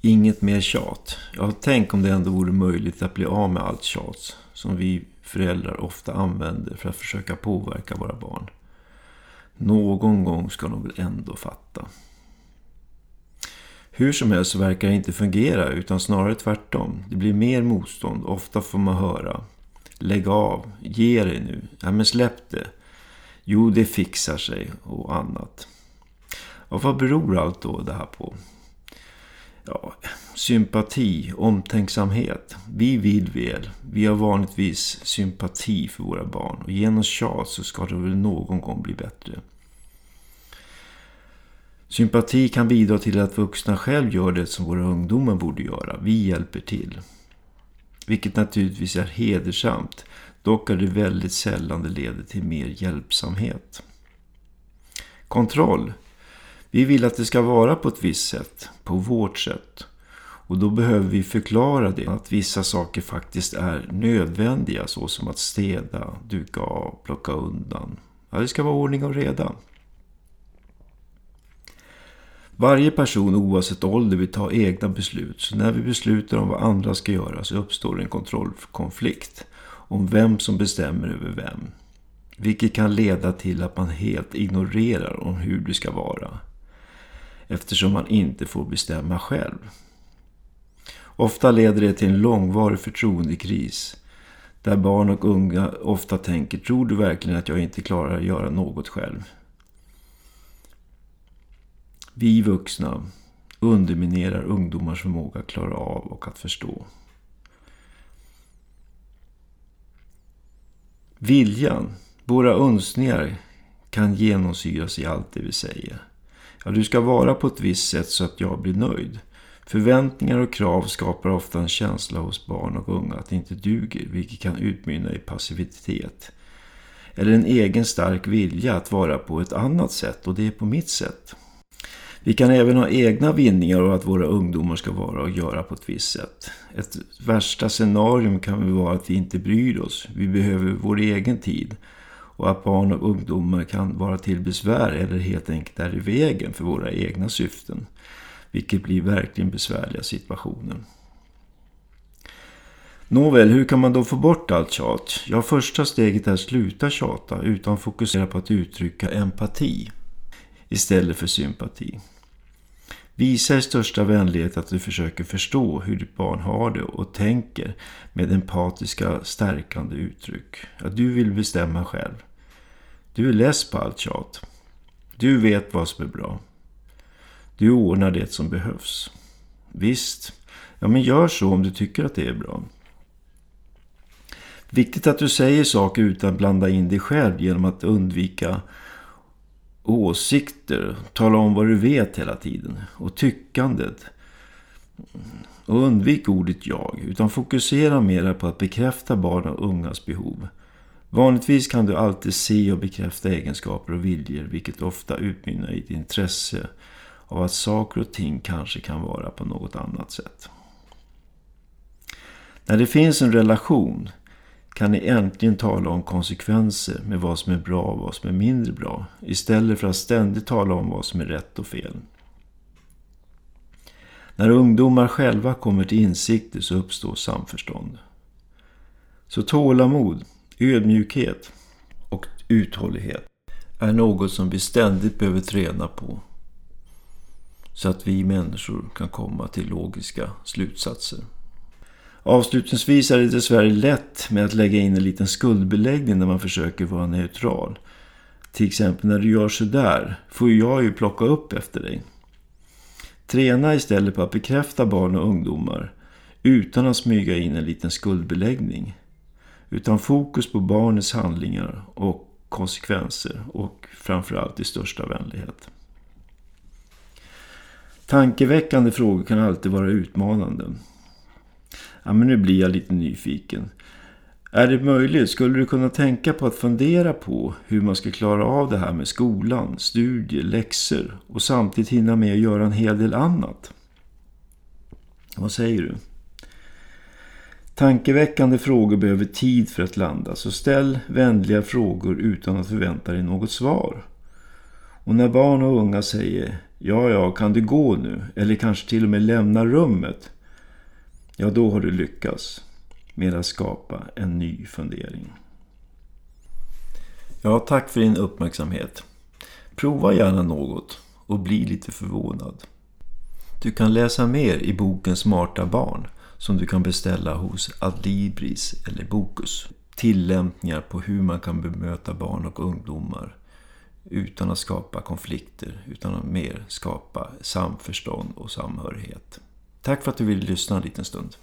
Inget mer tjat. Ja, tänk om det ändå vore möjligt att bli av med allt tjat som vi föräldrar ofta använder för att försöka påverka våra barn. Någon gång ska de väl ändå fatta. Hur som helst så verkar det inte fungera utan snarare tvärtom. Det blir mer motstånd. Ofta får man höra. Lägg av. Ge dig nu. Ja men släpp det. Jo det fixar sig och annat. Och vad beror allt då det här på? Sympati, omtänksamhet. Vi vill väl. Vi har vanligtvis sympati för våra barn. Och genom tjat så ska det väl någon gång bli bättre. Sympati kan bidra till att vuxna själv gör det som våra ungdomar borde göra. Vi hjälper till. Vilket naturligtvis är hedersamt. Dock är det väldigt sällan det leder till mer hjälpsamhet. Kontroll. Vi vill att det ska vara på ett visst sätt. På vårt sätt. Och då behöver vi förklara det. Att vissa saker faktiskt är nödvändiga. Så som att städa, duka av, plocka undan. Ja, det ska vara ordning och reda. Varje person oavsett ålder vill ta egna beslut. Så när vi beslutar om vad andra ska göra så uppstår en kontrollkonflikt. Om vem som bestämmer över vem. Vilket kan leda till att man helt ignorerar om hur det ska vara. Eftersom man inte får bestämma själv. Ofta leder det till en långvarig förtroendekris. Där barn och unga ofta tänker, tror du verkligen att jag inte klarar att göra något själv? Vi vuxna underminerar ungdomars förmåga att klara av och att förstå. Viljan, våra önskningar kan genomsyras i allt det vi säger. Ja, du ska vara på ett visst sätt så att jag blir nöjd. Förväntningar och krav skapar ofta en känsla hos barn och unga att det inte duger, vilket kan utmynna i passivitet. Eller en egen stark vilja att vara på ett annat sätt och det är på mitt sätt. Vi kan även ha egna vinningar av att våra ungdomar ska vara och göra på ett visst sätt. Ett värsta scenarium kan väl vara att vi inte bryr oss. Vi behöver vår egen tid. Och att barn och ungdomar kan vara till besvär eller helt enkelt är i vägen för våra egna syften. Vilket blir verkligen besvärliga situationer. Nåväl, hur kan man då få bort allt tjat? Ja, första steget är att sluta tjata utan fokusera på att uttrycka empati istället för sympati. Visa i största vänlighet att du försöker förstå hur ditt barn har det och tänker med empatiska stärkande uttryck. Att du vill bestämma själv. Du är less på allt tjat. Du vet vad som är bra. Du ordnar det som behövs. Visst, ja men gör så om du tycker att det är bra. Viktigt att du säger saker utan att blanda in dig själv genom att undvika åsikter. Tala om vad du vet hela tiden. Och tyckandet. Och undvik ordet jag. Utan fokusera mera på att bekräfta barn och ungas behov. Vanligtvis kan du alltid se och bekräfta egenskaper och viljor. Vilket ofta utmynnar i ett intresse av att saker och ting kanske kan vara på något annat sätt. När det finns en relation kan ni äntligen tala om konsekvenser med vad som är bra och vad som är mindre bra. Istället för att ständigt tala om vad som är rätt och fel. När ungdomar själva kommer till insikter så uppstår samförstånd. Så tålamod, ödmjukhet och uthållighet är något som vi ständigt behöver träna på. Så att vi människor kan komma till logiska slutsatser. Avslutningsvis är det dessvärre lätt med att lägga in en liten skuldbeläggning när man försöker vara neutral. Till exempel när du gör sådär får jag ju plocka upp efter dig. Träna istället på att bekräfta barn och ungdomar utan att smyga in en liten skuldbeläggning. Utan fokus på barnets handlingar och konsekvenser och framförallt i största vänlighet. Tankeväckande frågor kan alltid vara utmanande. Ja, men nu blir jag lite nyfiken. Är det möjligt? Skulle du kunna tänka på att fundera på hur man ska klara av det här med skolan, studier, läxor och samtidigt hinna med att göra en hel del annat? Vad säger du? Tankeväckande frågor behöver tid för att landa, så ställ vänliga frågor utan att förvänta dig något svar. Och när barn och unga säger Ja, ja, kan du gå nu? Eller kanske till och med lämna rummet? Ja, då har du lyckats med att skapa en ny fundering. Ja, tack för din uppmärksamhet. Prova gärna något och bli lite förvånad. Du kan läsa mer i boken Smarta barn som du kan beställa hos Adlibris eller Bokus. Tillämpningar på hur man kan bemöta barn och ungdomar utan att skapa konflikter, utan att mer skapa samförstånd och samhörighet. Tack för att du ville lyssna en liten stund.